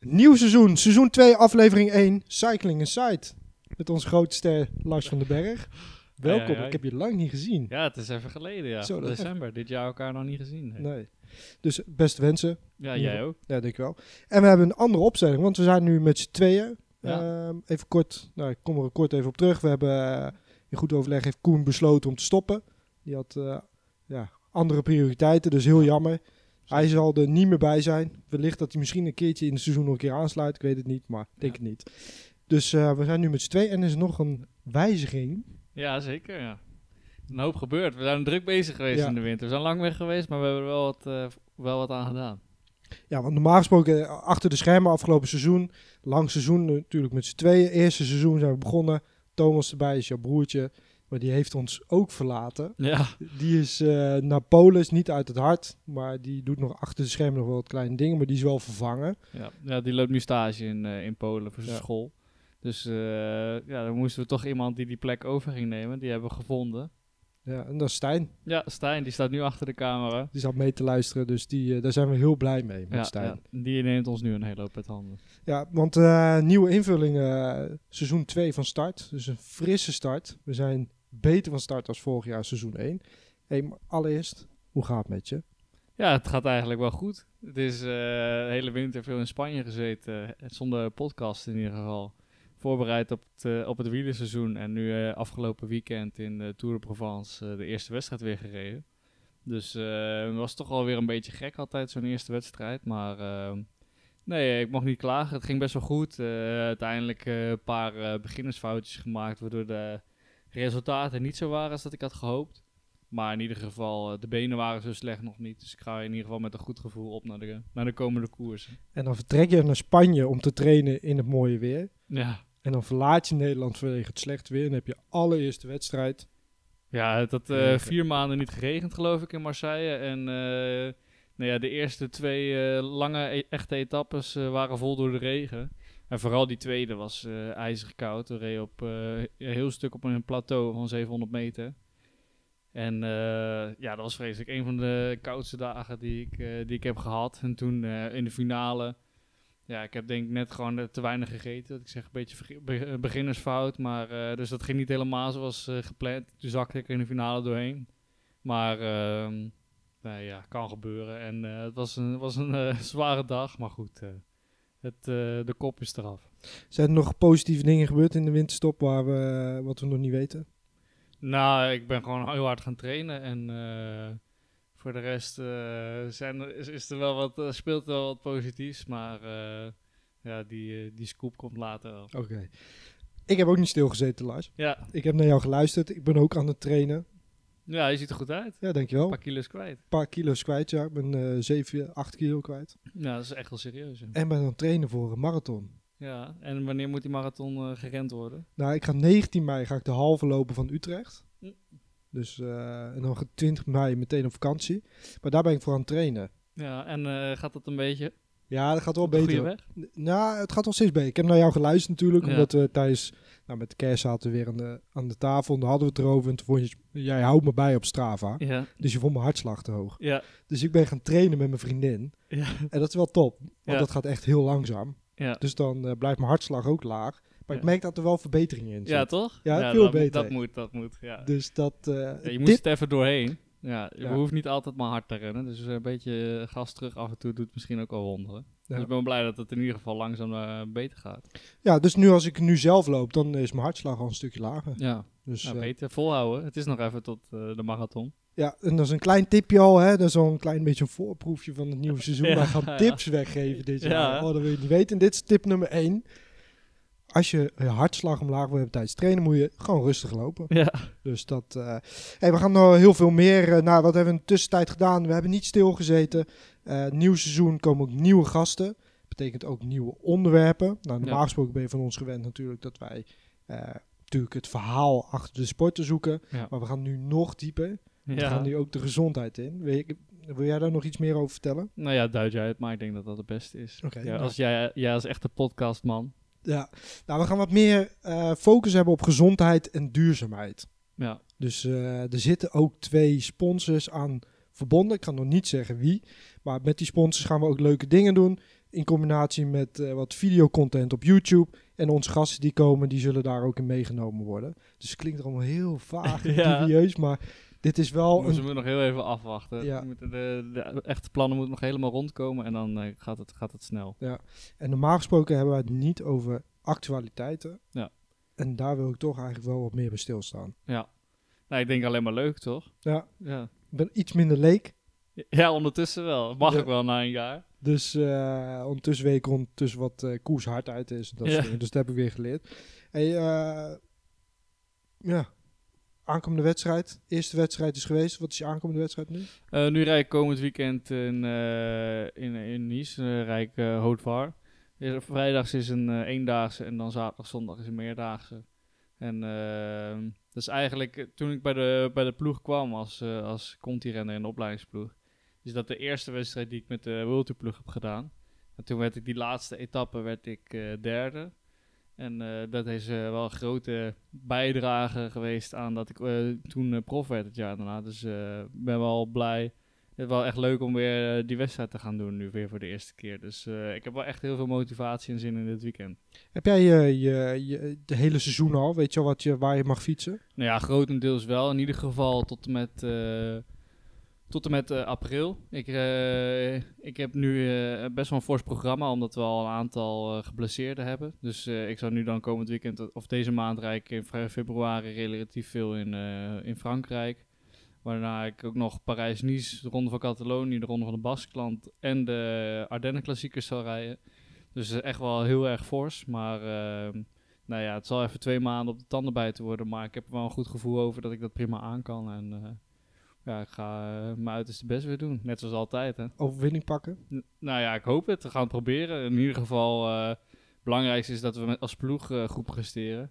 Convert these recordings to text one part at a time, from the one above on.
Nieuw seizoen, seizoen 2, aflevering 1, Cycling Inside. Met onze grote ster Lars van den Berg. Welkom, ik heb je lang niet gezien. Ja, het is even geleden, ja. Zo, December. Dit jaar elkaar nog niet gezien. Nee. Dus beste wensen. Ja, jij ook. Ja, denk ik wel. En we hebben een andere opstelling, want we zijn nu met z'n tweeën. Ja. Ehm, even kort, nou, ik kom er kort even op terug. We hebben eh, in goed overleg heeft Koen besloten om te stoppen. Die had eh, ja, andere prioriteiten, dus heel jammer. Hij zal er niet meer bij zijn. Wellicht dat hij misschien een keertje in het seizoen nog een keer aansluit. Ik weet het niet, maar ik denk Ja. het niet. Dus eh, we zijn nu met z'n tweeën en er is nog een wijziging. Ja, zeker, ja. Een hoop gebeurd. We zijn druk bezig geweest Ja. in de winter. We zijn lang weg geweest, maar we hebben er wel wat, eh, wel wat aan gedaan. Ja, want normaal gesproken eh, achter de schermen afgelopen seizoen. Lang seizoen natuurlijk met z'n tweeën. Eerste seizoen zijn we begonnen. Thomas erbij is jouw broertje. Maar die heeft ons ook verlaten. Ja, Die is eh, naar Polen, is niet uit het hart. Maar die doet nog achter de schermen nog wel wat kleine dingen. Maar die is wel vervangen. ja. ja die loopt nu stage in, in Polen voor zijn Ja. school. Dus eh, ja, dan moesten we toch iemand die die plek over ging nemen. Die hebben we gevonden. Ja, en dat is Stijn. Ja, Stijn, die staat nu achter de camera. Die zat mee te luisteren. Dus die, eh, daar zijn we heel blij mee met Ja, Stijn. ja, die neemt ons nu een hele hoop uit handen. Ja, want eh, nieuwe invulling, eh, seizoen 2 van start. Dus een frisse start. We zijn beter van start als vorig jaar seizoen 1. Hey, maar allereerst, hoe gaat het met je? Ja, het gaat eigenlijk wel goed. Het is de hele winter veel in Spanje gezeten, zonder podcast in ieder geval. Voorbereid op het, eh, op het wielerseizoen en nu eh, afgelopen weekend in de Tour de Provence eh, de eerste wedstrijd weer gereden. Dus het was toch alweer een beetje gek altijd zo'n eerste wedstrijd, maar nee, ik mocht niet klagen. Het ging best wel goed. Uiteindelijk een paar beginnersfoutjes gemaakt, waardoor de resultaten niet zo waren als dat ik had gehoopt. Maar in ieder geval, de benen waren zo slecht nog niet. Dus ik ga in ieder geval met een goed gevoel op naar de, naar de komende koersen. En dan vertrek je naar Spanje om te trainen in het mooie weer. Ja, En dan verlaat je Nederland vanwege het slechte weer. En dan heb je allereerste wedstrijd. ja het had eh, vier maanden niet geregend, geloof ik, in Marseille. En eh, nou ja, de eerste twee eh, lange e- echte etappes waren vol door de regen. En vooral die tweede was ijzig koud. We reden op een heel stuk op een plateau van 700 meter. En ja, dat was vreselijk. Een van de koudste dagen die ik, die ik heb gehad. En toen in de finale. Ja, ik heb denk ik net gewoon eh, te weinig gegeten. Dat ik zeg een beetje be- beginnersfout. Maar, eh, dus dat ging niet helemaal zoals eh, gepland. Toen zakte ik er in de finale doorheen. Maar ehm, nou ja, kan gebeuren. En eh, het was een, was een eh, zware dag. Maar goed, eh, het, eh, de kop is eraf. Zijn er nog positieve dingen gebeurd in de winterstop waar we, wat we nog niet weten? Nou, ik ben gewoon heel hard gaan trainen. En eh, voor de rest eh, zijn er, is, is er wel wat, eh, speelt er wel wat positiefs. Maar eh, ja, die, die scoop komt later wel. Oké. Ik heb ook niet stilgezeten, Lars. Ja, Ik heb naar jou geluisterd. Ik ben ook aan het trainen. ja, je ziet er goed uit. Ja, dankjewel. Een Een paar kilo's kwijt. paar kilo's kwijt, ja. Ik ben eh 7, 8 kilo kwijt. Ja, dat is echt wel serieus. hè. En ben aan het trainen voor een marathon. Ja, en wanneer moet die marathon gerend worden? Nou, ik ga 19 mei ga ik de halve lopen van Utrecht. Hm. Dus, eh, en dan ga ik 20 mei meteen op vakantie. Maar daar ben ik voor aan het trainen. Ja, en eh, gaat dat een beetje Ja, dat gaat wel beter. weg? Nou, het gaat wel steeds beter. Ik heb naar jou geluisterd natuurlijk, Ja. omdat we tijdens, nou met de kerst zaten we weer aan de, aan de tafel. En daar hadden we het erover. En toen vond je, jij houdt me bij op Strava. Ja, Dus je vond mijn hartslag te hoog. ja, Dus ik ben gaan trainen met mijn vriendin. ja, En dat is wel top, want dat gaat echt heel langzaam. ja. Dus dan eh, blijft mijn hartslag ook laag. Maar ik Ja. merk dat er wel verbeteringen in Ja, zitten. toch? Ja, veel dat, beter. Dat moet, dat moet, ja. Dus dat... eh, Ja, je dit- moest het even doorheen. Ja, je Ja. hoeft niet altijd maar hard te rennen. Dus een beetje eh, gas terug af en toe doet misschien ook wel wonderen. Ja. Dus ik ben blij dat het in ieder geval langzaam eh, beter gaat. Ja, dus nu als ik nu zelf loop, dan is mijn hartslag al een stukje lager. Ja, Dus, nou, eh, beter volhouden. Het is nog even tot eh, de marathon. ja, en dat is een klein tipje al, hè. Dat is al een klein beetje een voorproefje van het nieuwe seizoen. Ja, Wij gaan ja. tips weggeven dit Ja. jaar. Oh, dat wil je niet weten. En dit is tip nummer 1. Als je je hartslag omlaag wil hebben tijdens trainen, moet je gewoon rustig lopen. Ja, Dus dat. hey, we gaan nog heel veel meer. eh nou, wat hebben we in de tussentijd gedaan? We hebben niet stilgezeten. Eh nieuw seizoen komen ook nieuwe gasten. Betekent ook nieuwe onderwerpen. Nou, normaal Ja. gesproken ben je van ons gewend natuurlijk dat wij natuurlijk het verhaal achter de sporten zoeken. Ja. Maar we gaan nu nog dieper. We ja. gaan nu ook de gezondheid in. Je, Wil jij daar nog iets meer over vertellen? Nou ja, duid jij het, maar ik denk dat dat het beste is. Nou. als jij, jij als echte podcastman. Ja, nou, we gaan wat meer eh, focus hebben op gezondheid en duurzaamheid. Ja, Dus eh, er zitten ook twee sponsors aan verbonden. Ik kan nog niet zeggen wie. Maar met die sponsors gaan we ook leuke dingen doen. In combinatie met eh, wat videocontent op YouTube. En onze gasten die komen, die zullen daar ook in meegenomen worden. Dus het klinkt allemaal heel vaag en Ja. dubieus. Maar dit is wel moeten een... we nog heel even afwachten. Ja. Moeten de, de echte plannen moeten nog helemaal rondkomen en dan eh, gaat, het, gaat het snel. En normaal gesproken hebben we het niet over actualiteiten. Ja. En daar wil ik toch eigenlijk wel wat meer bij stilstaan. Ja. Nou, ik denk alleen maar leuk, toch? Ja, Ja. ik ben iets minder leek. Ja, ondertussen wel. Mag Ja. ik wel na een jaar. Dus eh, ondertussen weet ik ondertussen wat eh koers hardheid is. en Dat Ja. Dus dat heb ik weer geleerd. Hey, ja, aankomende wedstrijd. Eerste wedstrijd is geweest. Wat is je aankomende wedstrijd nu? Eh, nu rijd ik komend weekend in, eh, in, in Nice, uh, rijd ik uh, Vrijdags is een eh, eendaagse en dan zaterdag, zondag is een meerdaagse. En eh, dat is eigenlijk, eh, toen ik bij de, bij de ploeg kwam als, eh als Conti-renner in de opleidingsploeg, is dat de eerste wedstrijd die ik met de World Tour ploeg heb gedaan. En toen werd ik die laatste etappe werd ik eh, derde. En eh, dat is eh, wel een grote bijdrage geweest aan dat ik eh, toen prof werd het jaar daarna. Dus ik ben wel blij. Het is wel echt leuk om weer die wedstrijd te gaan doen, nu weer voor de eerste keer. Dus ik heb wel echt heel veel motivatie en zin in dit weekend. Heb jij je, je, je, de hele seizoen al? Weet je al wat je, waar je mag fietsen? Nou ja, grotendeels wel. In ieder geval tot en met, tot en met eh, april. Ik, eh, ik heb nu eh, best wel een fors programma, omdat we al een aantal geblesseerden hebben. Dus ik zou nu dan komend weekend, of deze maand, rijd ik in fe- februari relatief veel in, in Frankrijk. Waarna ik ook nog Parijs-Nice, de Ronde van Catalonië, de Ronde van de Baskeland en de Ardennen-klassiekers zal rijden. Dus echt wel heel erg fors, maar... eh, nou ja, het zal even twee maanden op de tanden bijten worden. Maar ik heb er wel een goed gevoel over dat ik dat prima aan kan. En ja, ik ga eh, mijn uiterste best weer doen. Net zoals altijd. Hè. Overwinning pakken? N- nou ja, ik hoop het. We gaan het proberen. In ieder geval, eh, het belangrijkste is dat we met, als ploeg eh, goed presteren.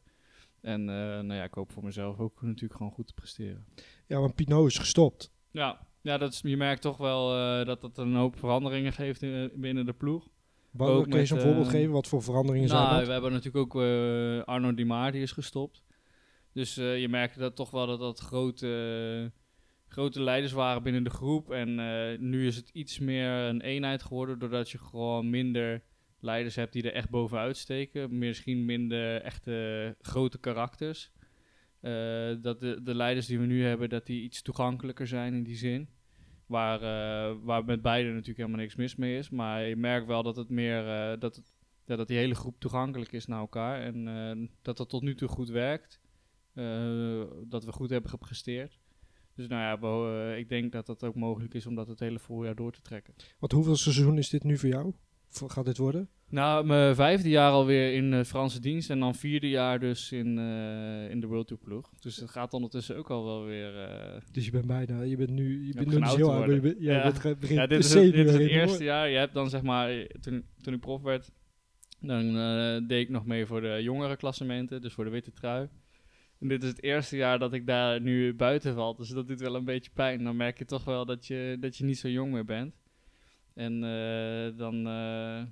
En nou ja, ik hoop voor mezelf ook natuurlijk gewoon goed te presteren. Ja, want Pinot is gestopt. Ja, ja dat is, je merkt toch wel dat dat een hoop veranderingen geeft in- binnen de ploeg. Wat, Ook kun je met, zo'n voorbeeld geven? Wat voor veranderingen zijn Nou, dat? we hebben natuurlijk ook Arno Di Maar, die is gestopt. Dus je merkte dat toch wel dat dat grote, grote leiders waren binnen de groep. En eh, nu is het iets meer een eenheid geworden, doordat je gewoon minder leiders hebt die er echt bovenuit steken. Misschien minder echte grote karakters. Eh, dat de, de leiders die we nu hebben, dat die iets toegankelijker zijn in die zin. Waar, eh, waar met beide natuurlijk helemaal niks mis mee is. Maar je merkt wel dat het meer dat, dat die hele groep toegankelijk is naar elkaar. En dat dat tot nu toe goed werkt. Dat we goed hebben gepresteerd. Dus nou ja, eh, ik denk dat dat ook mogelijk is om dat het hele voorjaar door te trekken. Want hoeveel seizoen is dit nu voor jou? Gaat dit worden? Nou, mijn vijfde jaar alweer in eh, Franse dienst en dan vierde jaar dus in, eh, in de World Tour ploeg. Dus het gaat ondertussen ook al wel weer... Dus je bent bijna, je bent nu, je bent nu heel oud, je bent, ja, Ja. bent, dit is, het, dit is het eerste jaar. Je hebt dan zeg maar, toen, toen ik prof werd, dan deed ik nog mee voor de jongere klassementen, dus voor de witte trui. En dit is het eerste jaar dat ik daar nu buiten val, dus dat doet wel een beetje pijn. Dan merk je toch wel dat je, dat je niet zo jong meer bent. En eh, dan, eh,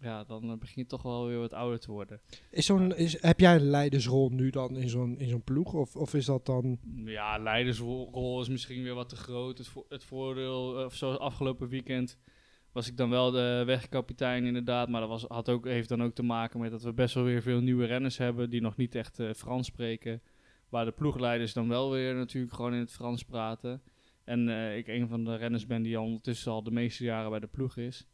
ja, dan begin je toch wel weer wat ouder te worden. Is zo'n, is, heb jij een leidersrol nu dan in zo'n, in zo'n ploeg? Of, of is dat dan... Ja, leidersrol is misschien weer wat te groot. Het, vo- het voordeel, eh, of zoals afgelopen weekend, was ik dan wel de wegkapitein inderdaad. Maar dat was, had ook, heeft dan ook te maken met dat we best wel weer veel nieuwe renners hebben die nog niet echt Frans spreken. Waar de ploegleiders dan wel weer natuurlijk gewoon in het Frans praten. En eh, ik een van de renners ben die al ondertussen al de meeste jaren bij de ploeg is.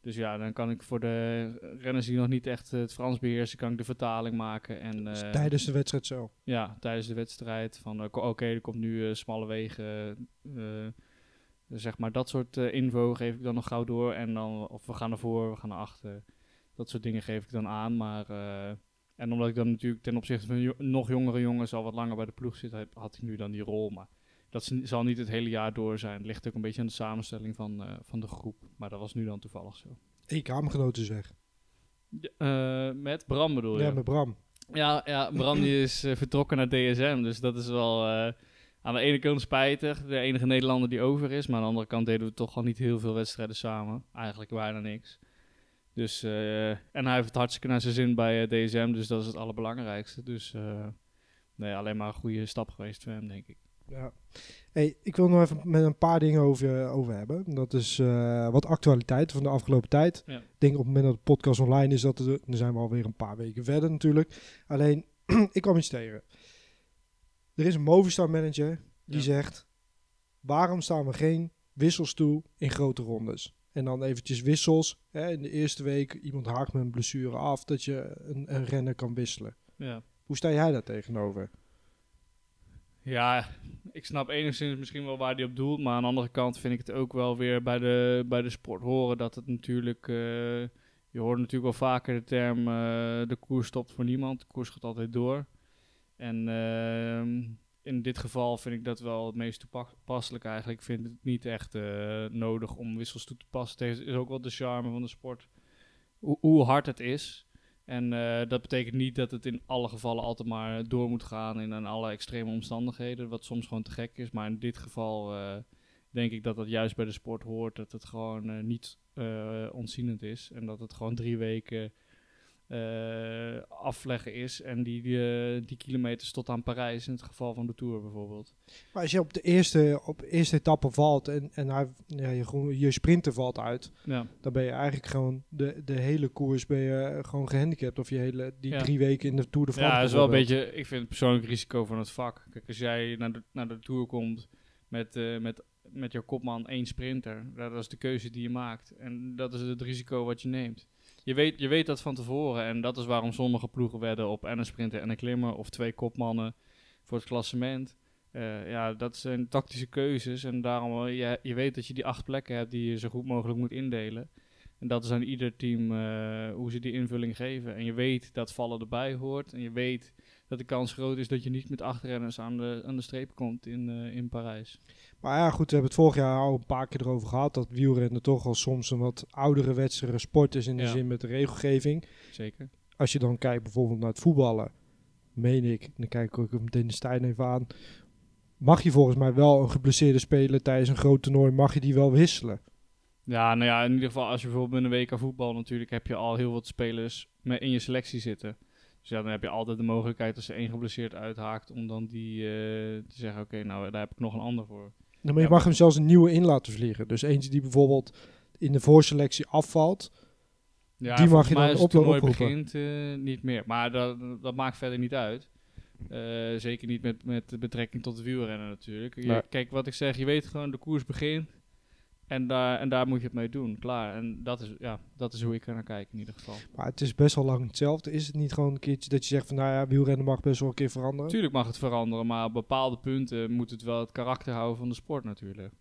Dus ja, dan kan ik voor de renners die nog niet echt het Frans beheersen, kan ik de vertaling maken. En, is eh, tijdens de wedstrijd zo? ja, tijdens de wedstrijd. Van eh, oké, er komt nu smalle wegen. zeg maar dat soort info geef ik dan nog gauw door. En dan, of we gaan ervoor, we gaan naar achter. Dat soort dingen geef ik dan aan. Maar, en omdat ik dan natuurlijk ten opzichte van jo- nog jongere jongens al wat langer bij de ploeg zit, heb- had ik nu dan die rol. Maar dat zal niet het hele jaar door zijn. Het ligt ook een beetje aan de samenstelling van, eh, van de groep. Maar dat was nu dan toevallig zo. Eén kamergenoot is weg. Ja, eh, met Bram bedoel je? Ja, met Bram. Ja, ja Bram die is eh, vertrokken naar DSM, dus dat is wel... aan de ene kant spijtig, de enige Nederlander die over is. Maar aan de andere kant deden we toch al niet heel veel wedstrijden samen. Eigenlijk bijna niks. Dus, eh, en hij heeft het hartstikke naar zijn zin bij eh, DSM, dus dat is het allerbelangrijkste. Dus eh, nee, alleen maar een goede stap geweest voor hem, denk ik. Ja. Hey, ik wil nog even met een paar dingen over, over hebben. Dat is wat actualiteit van de afgelopen tijd. Ja. Ik denk op het moment dat de podcast online is, dat er, dan zijn we alweer een paar weken verder natuurlijk. Alleen, ik kwam iets tegen. Er is een Movistar manager die Ja. zegt, waarom staan we geen wissels toe in grote rondes? En dan eventjes wissels. Hè, in de eerste week, iemand haakt met een blessure af, dat je een, een renner kan wisselen. Ja. Hoe sta jij daar tegenover? Ja, ik snap enigszins misschien wel waar hij op doelt. Maar aan de andere kant vind ik het ook wel weer bij de, bij de sport horen dat het natuurlijk. eh, je hoort natuurlijk wel vaker de term: eh, de koers stopt voor niemand. De koers gaat altijd door. En ehm, in dit geval vind ik dat wel het meest toepasselijk eigenlijk. Ik vind het niet echt eh, nodig om wissels toe te passen. Het is ook wel de charme van de sport. Hoe, hoe hard het is. En eh, dat betekent niet dat het in alle gevallen altijd maar door moet gaan in, alle extreme omstandigheden, wat soms gewoon te gek is. Maar in dit geval eh, denk ik dat dat juist bij de sport hoort, dat het gewoon niet ontzienend is. En dat het gewoon drie weken afleggen is en die, die, eh, die kilometers tot aan Parijs, in het geval van de Tour bijvoorbeeld. Maar als je op de eerste, op de eerste etappe valt en, en hij, ja, je, je sprinter valt uit, Ja, dan ben je eigenlijk gewoon de, de hele koers ben je gewoon gehandicapt. Of je hele, die Ja. drie weken in de Tour de France. ja dat is wel een beetje, ik vind het persoonlijk risico van het vak. Kijk, als jij naar de, naar de Tour komt met, eh, met, met jouw kopman één sprinter, dat is de keuze die je maakt. En dat is het risico wat je neemt. Je weet, je weet dat van tevoren en dat is waarom sommige ploegen wedden op en een sprinter en een klimmer of twee kopmannen voor het klassement. Eh, ja, dat zijn tactische keuzes en daarom, eh, je, je weet dat je die acht plekken hebt die je zo goed mogelijk moet indelen. En dat is aan ieder team eh, hoe ze die invulling geven. En je weet dat vallen erbij hoort. En je weet dat de kans groot is dat je niet met acht renners aan de, aan de streep komt in, eh, in Parijs. Maar ja, goed, we hebben het vorig jaar al een paar keer erover gehad. Dat wielrennen toch al soms een wat oudere wedstrijd sport is in de Ja. zin met de regelgeving. Zeker. Als je dan kijkt bijvoorbeeld naar het voetballen, meen ik, dan kijk ik ook meteen de Stijn even aan. Mag je volgens mij wel een geblesseerde speler tijdens een groot toernooi, mag je die wel wisselen? Ja, nou ja, in ieder geval als je bijvoorbeeld met een WK voetbal natuurlijk heb je al heel wat spelers in je selectie zitten. Dus ja, dan heb je altijd de mogelijkheid als er één geblesseerd uithaakt om dan die eh, te zeggen, oké, nou daar heb ik nog een ander voor. Nou, maar je mag hem zelfs een nieuwe in laten vliegen. Dus eentje die bijvoorbeeld in de voorselectie afvalt. Ja, Die mag je dan toernooi oproepen. begint eh, niet meer. Maar dat, dat maakt verder niet uit. Eh, zeker niet met, met betrekking tot het wielrennen natuurlijk. Je- Nee. Kijk, wat ik zeg, je weet gewoon, de koers begint. En daar, en daar moet je het mee doen, klaar. En dat is, ja, dat is hoe ik er naar kijk in ieder geval. Maar het is best wel lang hetzelfde. Is het niet gewoon een keertje dat je zegt van nou ja, wielrennen mag best wel een keer veranderen? Natuurlijk mag het veranderen, maar op bepaalde punten moet het wel het karakter houden van de sport natuurlijk.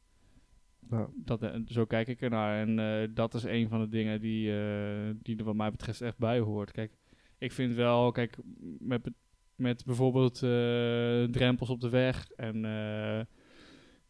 Ja. Dat, eh, zo kijk ik ernaar. En eh, dat is een van de dingen die, eh, die er wat mij betreft echt bij hoort. Kijk, ik vind wel, kijk, met, met bijvoorbeeld drempels op de weg en,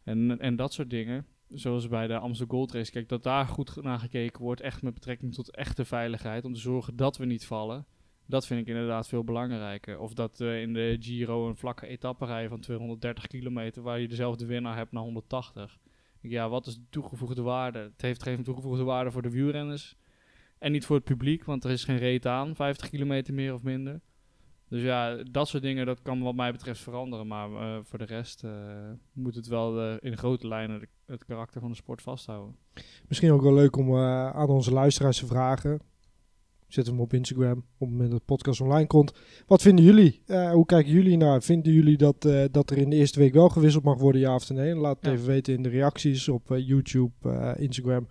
en, en dat soort dingen. Zoals bij de Amsterdam Gold Race. Kijk, dat daar goed naar gekeken wordt. Echt met betrekking tot echte veiligheid. Om te zorgen dat we niet vallen. Dat vind ik inderdaad veel belangrijker. Of dat we in de Giro een vlakke etappe rijden van 230 kilometer. Waar je dezelfde winnaar hebt naar 180. Ja, wat is de toegevoegde waarde? Het heeft geen toegevoegde waarde voor de wielrenners. En niet voor het publiek, want er is geen reet aan. 50 kilometer meer of minder. Dus ja, dat soort dingen, dat kan wat mij betreft veranderen. Maar eh, voor de rest eh, moet het wel eh, in grote lijnen de- het karakter van de sport vasthouden. Misschien ook wel leuk om eh, aan onze luisteraars te vragen. Zet hem op Instagram op het moment dat de podcast online komt. Wat vinden jullie? Eh, hoe kijken jullie naar? Vinden jullie dat, eh, dat er in de eerste week wel gewisseld mag worden, ja of nee? Laat het Ja. even weten in de reacties op YouTube, eh, Instagram,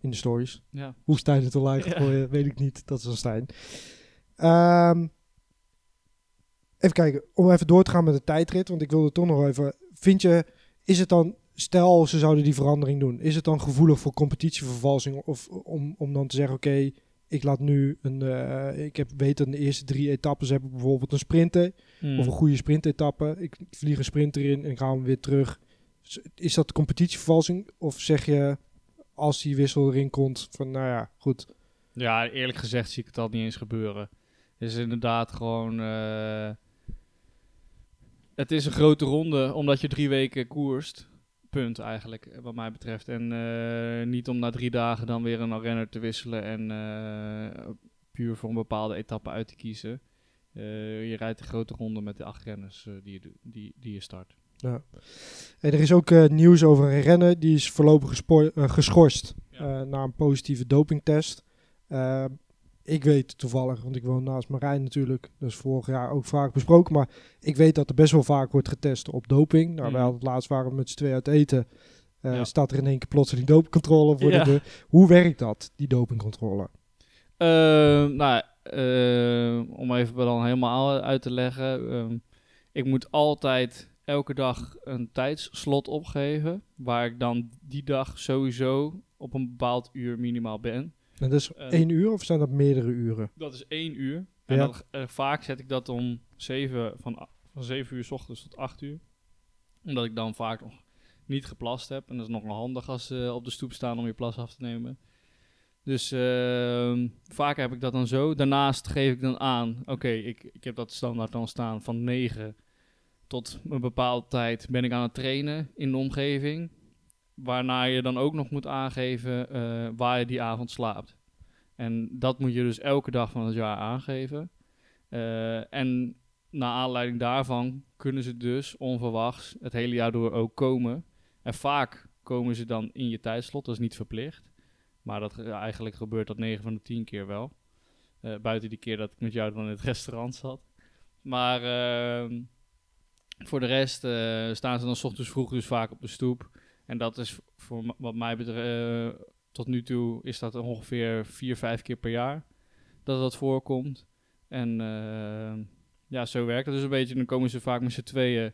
in de stories. Ja, Hoe Stijn het online gaat Ja. gooien, weet ik niet. Dat is aan Stijn. Ehm, even kijken, om even door te gaan met de tijdrit. Want ik wilde toch nog even... Vind je, is het dan... Stel, ze zouden die verandering doen. Is het dan gevoelig voor competitievervalsing? Of om, om dan te zeggen, oké, ik laat nu een... eh, ik heb, weet dat in de eerste drie etappes heb ik bijvoorbeeld een sprinter. Hmm. Of een goede sprintetappe. Ik vlieg een sprinter in en ga hem weer terug. Is dat competitievervalsing? Of zeg je, als die wissel erin komt, van nou ja, goed... Ja, eerlijk gezegd zie ik het al niet eens gebeuren. Is inderdaad gewoon... eh, het is een grote ronde, omdat je drie weken koerst. Punt eigenlijk, wat mij betreft. En eh, niet om na drie dagen dan weer een renner te wisselen en eh, puur voor een bepaalde etappe uit te kiezen. Je rijdt een grote ronde met de acht renners die, je, die, die je start. Ja. En er is ook nieuws over een renner die is voorlopig geschorst Ja. na een positieve dopingtest. Eh, ik weet toevallig, want ik woon naast Marijn natuurlijk, dat is vorig jaar ook vaak besproken, maar ik weet dat er best wel vaak wordt getest op doping. Nou, wij hadden het laatst waren we met z'n tweeën uit eten, eh, Ja. staat er in één keer plotseling dopingcontrole voor Ja. de deur. Hoe werkt dat, die dopingcontrole? Ehm, nou, ehm, om even dan helemaal uit te leggen. ehm, ik moet altijd elke dag een tijdsslot opgeven. Waar ik dan die dag sowieso op een bepaald uur minimaal ben. En dat is één uur of zijn dat meerdere uren? Dat is één uur. En Ja. eh, vaak zet ik dat om zeven, van, van 7 uur s ochtends tot 8 uur. Omdat ik dan vaak nog niet geplast heb. En dat is nog wel handig als ze op de stoep staan om je plas af te nemen. Dus ehm, vaak heb ik dat dan zo. Daarnaast geef ik dan aan, oké, ik, ik heb dat standaard dan staan van 9 tot een bepaalde tijd ben ik aan het trainen in de omgeving. Waarna je dan ook nog moet aangeven eh, waar je die avond slaapt. En dat moet je dus elke dag van het jaar aangeven. Eh, en naar aanleiding daarvan kunnen ze dus onverwachts het hele jaar door ook komen. En vaak komen ze dan in je tijdslot, dat is niet verplicht. Maar dat, eigenlijk gebeurt dat 9 van de 10 keer wel. Eh, buiten die keer dat ik met jou dan in het restaurant zat. Maar ehm, voor de rest staan ze dan 's ochtends vroeg dus vaak op de stoep. En dat is voor wat mij betreft, eh, tot nu toe is dat ongeveer 4, 5 keer per jaar dat dat voorkomt. En eh, ja, zo werkt het dus een beetje. Dan komen ze vaak met z'n tweeën.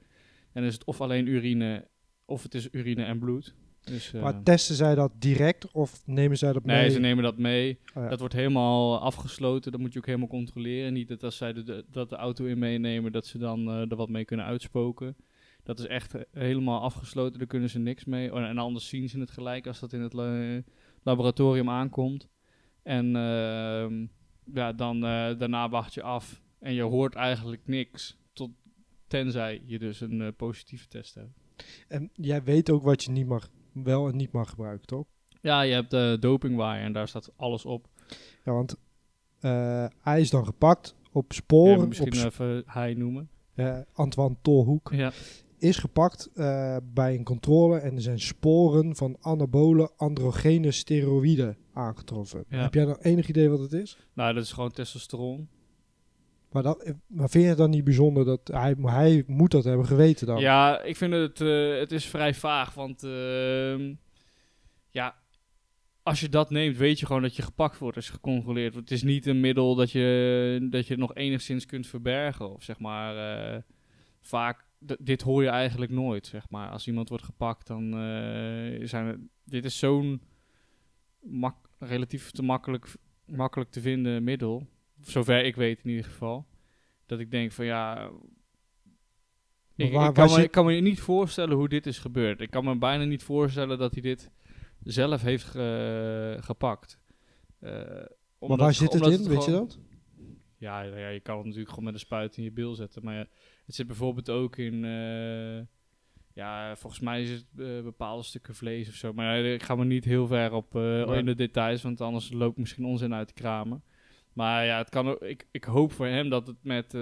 En is het of alleen urine, of het is urine en bloed. Dus, eh, Maar testen zij dat direct of nemen zij dat nee, mee? ze nemen dat mee. Oh ja. Dat wordt helemaal afgesloten. Dat moet je ook helemaal controleren. Niet dat als zij de, dat de auto in meenemen, dat ze dan er wat mee kunnen uitspoken. Dat is echt eh, helemaal afgesloten. Daar kunnen ze niks mee. Oh, en anders zien ze het gelijk als dat in het la- laboratorium aankomt. En ehm, ja, dan eh, daarna wacht je af. En je hoort eigenlijk niks. Tot, tenzij je dus een eh, positieve test hebt. En jij weet ook wat je niet mag, wel en niet mag gebruiken, toch? Ja, je hebt de dopingwaaier en daar staat alles op. Ja, want hij is dan gepakt op Ja, sporen. misschien op sp- even hij noemen. Antoine Tolhoek Ja. Is gepakt eh, bij een controle en er zijn sporen van anabole androgene steroïden aangetroffen. Ja. Heb jij dan enig idee wat het is? Nou, dat is gewoon testosteron. Maar, dat, maar vind je het dan niet bijzonder dat hij, hij moet dat hebben geweten dan? Ja, ik vind het, eh, het is vrij vaag, want ehm, ja, als je dat neemt, weet je gewoon dat je gepakt wordt als je gecontroleerd wordt. Het is niet een middel dat je, dat je nog enigszins kunt verbergen. Of zeg maar, eh, vaak, dit hoor je eigenlijk nooit, zeg maar. Als iemand wordt gepakt, dan eh, zijn dit is zo'n mak- relatief te makkelijk, makkelijk te vinden middel. Zover ik weet in ieder geval. Dat ik denk van ja, ik, waar- ik, kan me, ik kan me niet voorstellen hoe dit is gebeurd. Ik kan me bijna niet voorstellen dat hij dit zelf heeft ge- gepakt. Eh, maar waar zit het in, weet je dat? Ja, ja, ja, je kan het natuurlijk gewoon met een spuit in je bil zetten. Maar ja, het zit bijvoorbeeld ook in... eh, ja, volgens mij is het eh, bepaalde stukken vlees of zo. Maar ik ga me niet heel ver op eh, Nee. in de details, want anders loop ik misschien onzin uit te kramen. Maar ja, het kan ook, ik, ik hoop voor hem dat het met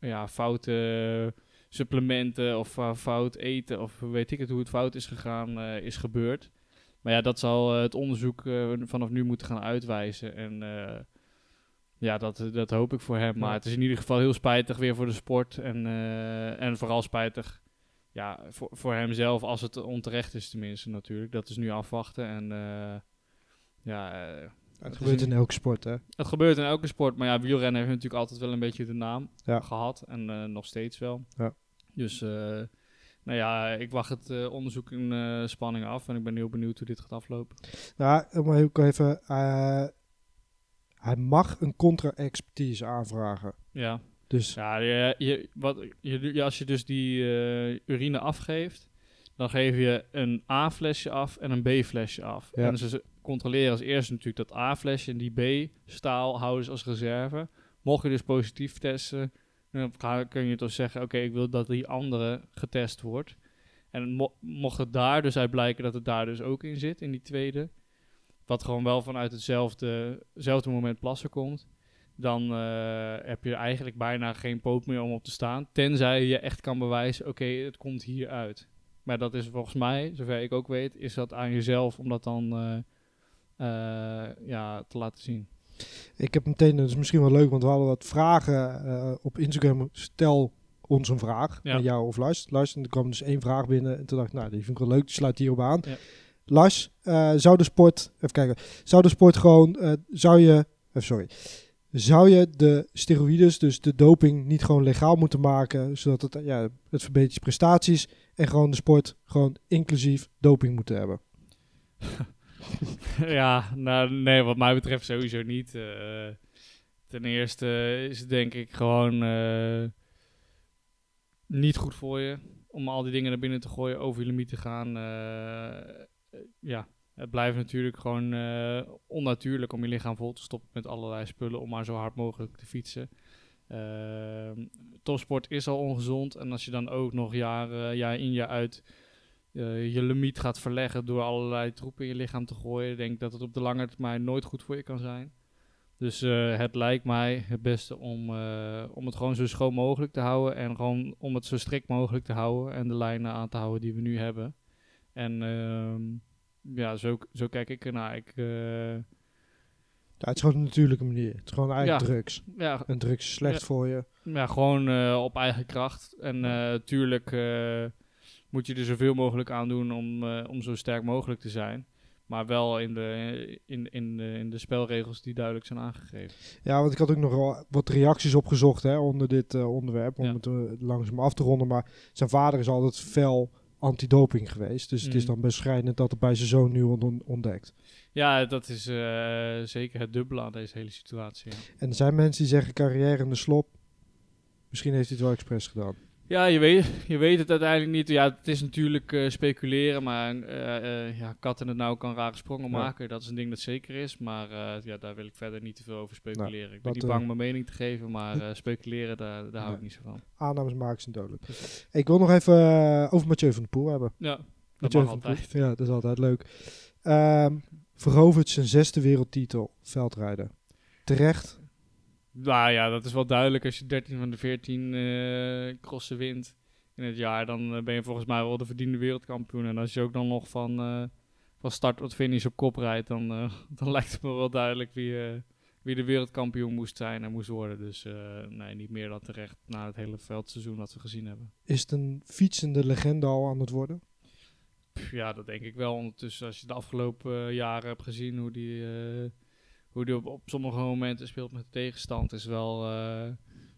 ja, foute supplementen of fout eten of weet ik het hoe het fout is gegaan, is gebeurd. Maar ja, dat zal het onderzoek vanaf nu moeten gaan uitwijzen. En ja, dat, dat hoop ik voor hem. Maar Ja. het is in ieder geval heel spijtig weer voor de sport. En, eh, en vooral spijtig ja, voor, voor hemzelf, als het onterecht is tenminste natuurlijk. Dat is nu afwachten. En eh, ja, eh, Het gebeurt in elke sport, hè? het gebeurt in elke sport. Maar ja, wielrennen heeft natuurlijk altijd wel een beetje de naam Ja. gehad. En nog steeds wel. Ja. Dus nou ja, ik wacht het onderzoek in spanning af. En ik ben heel benieuwd hoe dit gaat aflopen. Nou, om heel even... hij mag een contra-expertise aanvragen. Ja. Dus Ja, je, je, wat, je, als je dus die eh, urine afgeeft, dan geef je een A-flesje af en een B-flesje af. Ja. En ze- controleren als eerste natuurlijk dat A-flesje en die B-staal houden ze als reserve. Mocht je dus positief testen, Dan kun je toch zeggen, oké, ik wil dat die andere getest wordt. En mo- mocht het daar dus uit blijken dat het daar dus ook in zit, in die tweede, wat gewoon wel vanuit hetzelfde, hetzelfde moment plassen komt, dan eh, heb je eigenlijk bijna geen poot meer om op te staan. Tenzij je echt kan bewijzen, oké, het komt hier uit. Maar dat is volgens mij, zover ik ook weet, is dat aan jezelf om dat dan eh, eh, ja, te laten zien. Ik heb meteen, dat is misschien wel leuk, want we hadden wat vragen op Instagram. Stel ons een vraag Ja. aan jou of. Lars, en er kwam dus één vraag binnen. En toen dacht ik, nou, die vind ik wel leuk, die sluit hierop aan. Ja. Lars, eh, zou de sport, even kijken, zou de sport gewoon, eh, zou je, eh, sorry, zou je de steroïdes, dus de doping, niet gewoon legaal moeten maken, zodat het, ja, het verbetert je prestaties en gewoon de sport gewoon inclusief doping moeten hebben? ja, nou, nee, wat mij betreft sowieso niet. Ten eerste is het denk ik gewoon niet goed voor je om al die dingen naar binnen te gooien, over je limiet te gaan. Ja, het blijft natuurlijk gewoon eh, onnatuurlijk om je lichaam vol te stoppen met allerlei spullen om maar zo hard mogelijk te fietsen. Ehm, topsport is al ongezond en als je dan ook nog jaar, jaar in jaar uit eh, je limiet gaat verleggen door allerlei troepen in je lichaam te gooien, denk ik dat het op de lange termijn nooit goed voor je kan zijn. Dus eh, het lijkt mij het beste om, eh, om het gewoon zo schoon mogelijk te houden en gewoon om het zo strikt mogelijk te houden en de lijnen aan te houden die we nu hebben. En ehm, ja, zo, zo kijk ik ernaar. Ik, eh, Ja, het is gewoon een natuurlijke manier. Het is gewoon eigenlijk Ja. drugs. ja, En drugs is slecht Ja. voor je. Ja, gewoon eh, op eigen kracht. En eh tuurlijk eh, moet je er zoveel mogelijk aan doen om, om zo sterk mogelijk te zijn. Maar wel in de, in, in, de, in de spelregels die duidelijk zijn aangegeven. Ja, want ik had ook nog wel wat reacties opgezocht hè, onder dit onderwerp. Om het langzaam af te ronden. Maar zijn vader is altijd fel antidoping geweest. Dus het is Mm. dan best schrijnend dat het bij zijn zoon nu on- ontdekt. Ja, dat is eh, zeker het dubbele aan deze hele situatie. Ja. En er zijn mensen die zeggen carrière in de slop. Misschien heeft hij het wel expres gedaan. Ja, je weet, je weet het uiteindelijk niet. Ja, het is natuurlijk eh, speculeren, maar eh, ja, kat in het nauw kan rare sprongen Ja. maken. Dat is een ding dat zeker is, maar ja, daar wil ik verder niet te veel over speculeren. ik ben niet bang mijn mening te geven, maar speculeren, daar, daar hou ik niet zo van. Aannames maken zijn dodelijk. Ik wil nog even over Mathieu van der Poel hebben. Ja, dat Mathieu mag Poel. altijd. Ja, dat is altijd leuk. Ehm verovert zijn zesde wereldtitel veldrijden. Terecht. Nou ja, dat is wel duidelijk. Als je 13 van de 14 eh crossen wint in het jaar, dan eh, ben je volgens mij wel de verdiende wereldkampioen. En als je ook dan nog van, eh, van start tot finish op kop rijdt, dan, dan lijkt het me wel duidelijk wie, wie de wereldkampioen moest zijn en moest worden. Dus nee, niet meer dan terecht na het hele veldseizoen dat we gezien hebben. Is het een fietsende legende al aan het worden? Pff, Ja, dat denk ik wel. Ondertussen, als je de afgelopen jaren hebt gezien hoe die, hoe die op, op sommige momenten speelt met de tegenstand, is wel eh,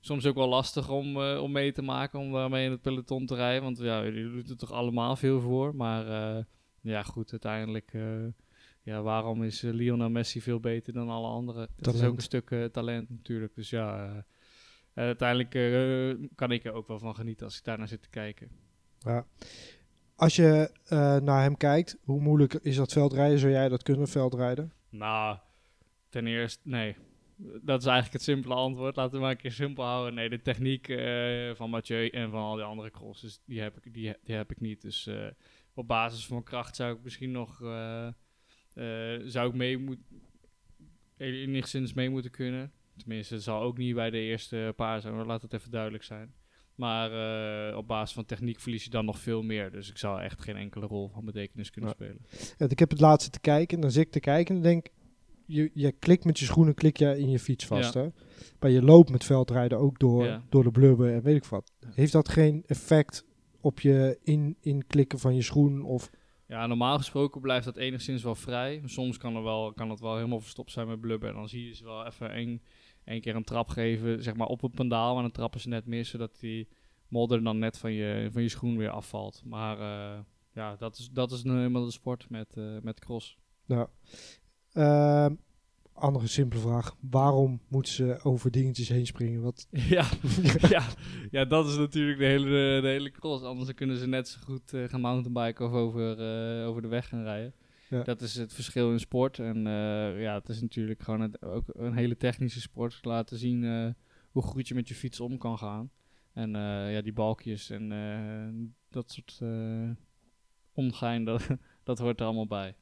soms ook wel lastig om, eh, om mee te maken, om daarmee in het peloton te rijden. Want ja, jullie doet er toch allemaal veel voor. Maar eh, ja, goed, uiteindelijk, ja, waarom is Lionel Messi veel beter dan alle anderen? Dat is ook een stuk talent natuurlijk. Dus ja, uiteindelijk kan ik er ook wel van genieten als ik daar naar zit te kijken. Ja. Als je naar hem kijkt, hoe moeilijk is dat veldrijden? Zou jij dat kunnen, veldrijden? Nou, ten eerste, nee. Dat is eigenlijk het simpele antwoord. Laten we maar een keer simpel houden. Nee, de techniek eh, van Mathieu en van al die andere crosses, die heb ik, die, die heb ik niet. Dus eh, op basis van kracht zou ik misschien nog, eh, zou ik mee moeten, enigszins mee moeten kunnen. Tenminste, het zal ook niet bij de eerste paar zijn, maar laat het even duidelijk zijn. Maar op basis van techniek verlies je dan nog veel meer. Dus ik zou echt geen enkele rol van betekenis kunnen Ja. spelen. Ja, ik heb het laatste te kijken, dan zit ik te kijken en denk je, je klikt met je schoenen, klik je in je fiets vast. Ja. Hè? Maar je loopt met veldrijden ook door, Ja. door de blubber en weet ik wat. Ja. Heeft dat geen effect op je in, inklikken van je schoen? Of, Ja, normaal gesproken blijft dat enigszins wel vrij. Soms kan, er wel, kan het wel helemaal verstopt zijn met blubber. En dan zie je ze wel even één, één keer een trap geven, zeg maar op het pendaal. Maar dan trappen ze net mis, zodat die modder dan net van je, van je schoen weer afvalt. Maar eh, ja, dat is, dat is nu helemaal de sport met, eh, met cross. nou, Ehm, andere simpele vraag. Waarom moeten ze over dingetjes heen springen? Wat, ja, ja, ja, dat is natuurlijk de hele, de hele cross. Anders kunnen ze net zo goed eh, gaan mountainbiken of over, eh, over de weg gaan rijden. Ja. Dat is het verschil in sport. En eh, ja, het is natuurlijk gewoon het- ook een hele technische sport. Laten zien hoe goed je met je fiets om kan gaan. En ja, die balkjes en dat soort uh, ongein, dat, dat hoort er allemaal bij.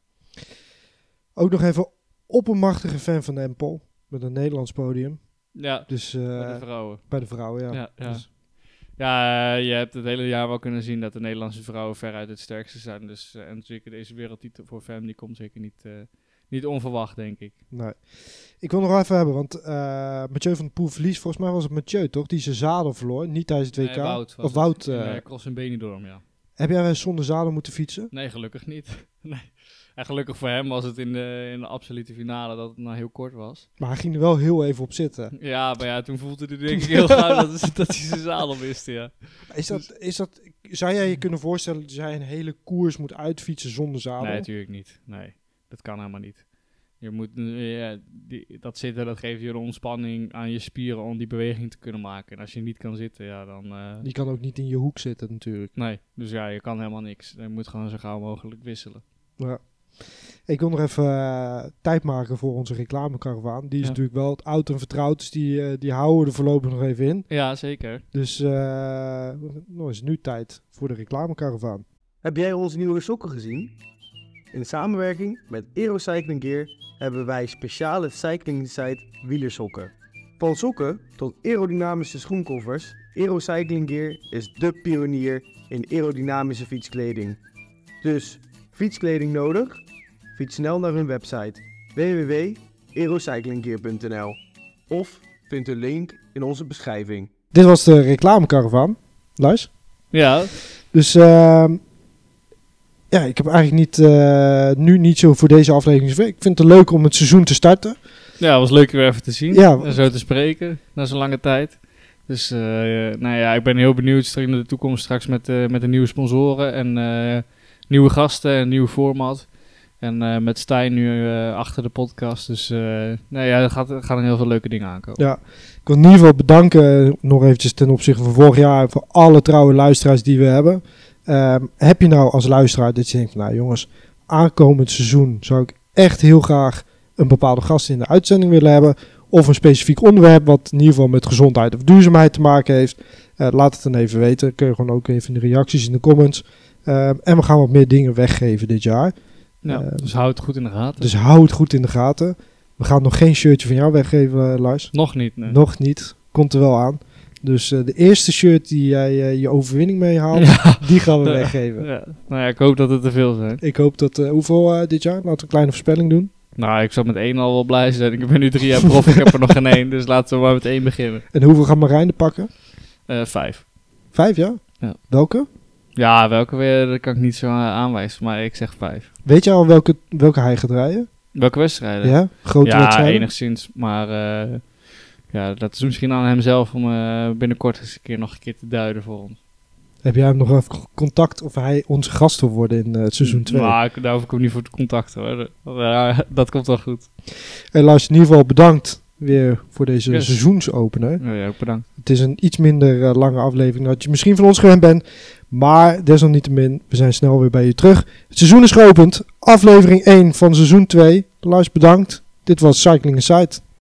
Ook nog even oppermachtige fan van Empel. Met een Nederlands podium. Ja, dus, bij de vrouwen. Bij de vrouwen, ja. Ja, ja. Dus, ja, je hebt het hele jaar wel kunnen zien dat de Nederlandse vrouwen veruit het sterkste zijn. Dus, en zeker deze wereldtitel voor FEM, die komt zeker niet, niet onverwacht, denk ik. Nee. Ik wil nog even hebben, want Mathieu van de Poel verliest. Volgens mij was het Mathieu, toch? Die zijn zadel verloor. Niet tijdens het WK. Nee, Wout of Wout. In, Cross en Benidorm, ja. Heb jij zonder zadel moeten fietsen? Nee, gelukkig niet. nee. En gelukkig voor hem was het in de, in de absolute finale dat het nou heel kort was. Maar hij ging er wel heel even op zitten. Ja, maar ja, toen voelde hij denk ik heel gauw dat, dat hij zijn zadel miste, ja. Is dat, is dat, zou jij je kunnen voorstellen dat jij een hele koers moet uitfietsen zonder zadel? Nee, natuurlijk niet. Nee, dat kan helemaal niet. Je moet, ja, die, dat zitten, dat geeft je ontspanning aan je spieren om die beweging te kunnen maken. En als je niet kan zitten, ja, dan... Uh, die kan ook niet in je hoek zitten natuurlijk. Nee, dus ja, je kan helemaal niks. Je moet gewoon zo gauw mogelijk wisselen. Ja. Ik wil nog even uh, tijd maken voor onze reclamekaravaan. Die is Ja. natuurlijk wel het oud en vertrouwd, dus die, eh, die houden we er voorlopig nog even in. Ja, zeker. Dus eh nou is het nu tijd voor de reclamekaravaan. Heb jij onze nieuwe sokken gezien? In samenwerking met Aerocycling Gear hebben wij speciale cycling site wielersokken. Van sokken tot aerodynamische schoenkoffers, Aerocycling Gear is dé pionier in aerodynamische fietskleding. Dus fietskleding nodig? Fiets snel naar hun website www.aerocyclinggear.nl of vind de link in onze beschrijving. Dit was de reclamekaravaan. Luis. Ja, Dus ehm, ja, ik heb eigenlijk niet, eh, nu niet zo voor deze aflevering. Ik vind het leuk om het seizoen te starten. ja was leuk weer even te zien. Ja. En zo te spreken, na zo'n lange tijd. Dus eh, nou ja, ik ben heel benieuwd straks naar de toekomst straks met, eh, met de nieuwe sponsoren en eh, nieuwe gasten en nieuw format. En eh, met Stijn nu eh, achter de podcast. Dus eh, nou ja, er, gaat, gaan heel veel leuke dingen aankomen. Ja. Ik wil in ieder geval bedanken, nog eventjes ten opzichte van vorig jaar, voor alle trouwe luisteraars die we hebben. Ehm, heb je nou als luisteraar dat je denkt, van, nou jongens, aankomend seizoen zou ik echt heel graag een bepaalde gast in de uitzending willen hebben. Of een specifiek onderwerp wat in ieder geval met gezondheid of duurzaamheid te maken heeft. Laat het dan even weten. Kun je gewoon ook even in de reacties in de comments. Ehm, en we gaan wat meer dingen weggeven dit jaar. Ja, Eh, dus houd het goed in de gaten. Dus hou het goed in de gaten. We gaan nog geen shirtje van jou weggeven, eh, Lars. Nog niet, nee. Nog niet. Komt er wel aan. Dus eh, de eerste shirt die jij eh, je overwinning meehaalt, Ja. die gaan we weggeven. Ja. Nou ja, ik hoop dat het te veel zijn. Ik hoop dat... hoeveel dit jaar? Laten we een kleine voorspelling doen. Nou, ik zou met één al wel blij zijn. Ik ben nu drie jaar prof, ik heb er nog geen één. Dus laten we maar met één beginnen. En hoeveel gaat Marijn er pakken? Vijf. Vijf, ja? Ja. Welke? Ja, welke weer, dat kan ik niet zo aanwijzen, maar ik zeg vijf. Weet je al welke, welke hij gaat rijden? Welke wedstrijden? Ja? Grote ja, wedstrijden? enigszins. Maar eh, ja, dat is misschien aan hemzelf om eh, binnenkort eens een keer nog een keer te duiden voor ons. Heb jij hem nog even contact of hij onze gast wil worden in eh, het seizoen 2? Maar ik, daar hoef ik ook niet voor te contacten hoor. Dat komt wel goed. Hey, Lars, in ieder geval bedankt weer voor deze Yes. seizoensopener. Ja, bedankt. Het is een iets minder lange aflevering dan dat je misschien van ons gewend bent. Maar desalniettemin, we zijn snel weer bij je terug. Het seizoen is geopend. Aflevering 1 van seizoen 2. Lars, bedankt. Dit was Cycling Aside.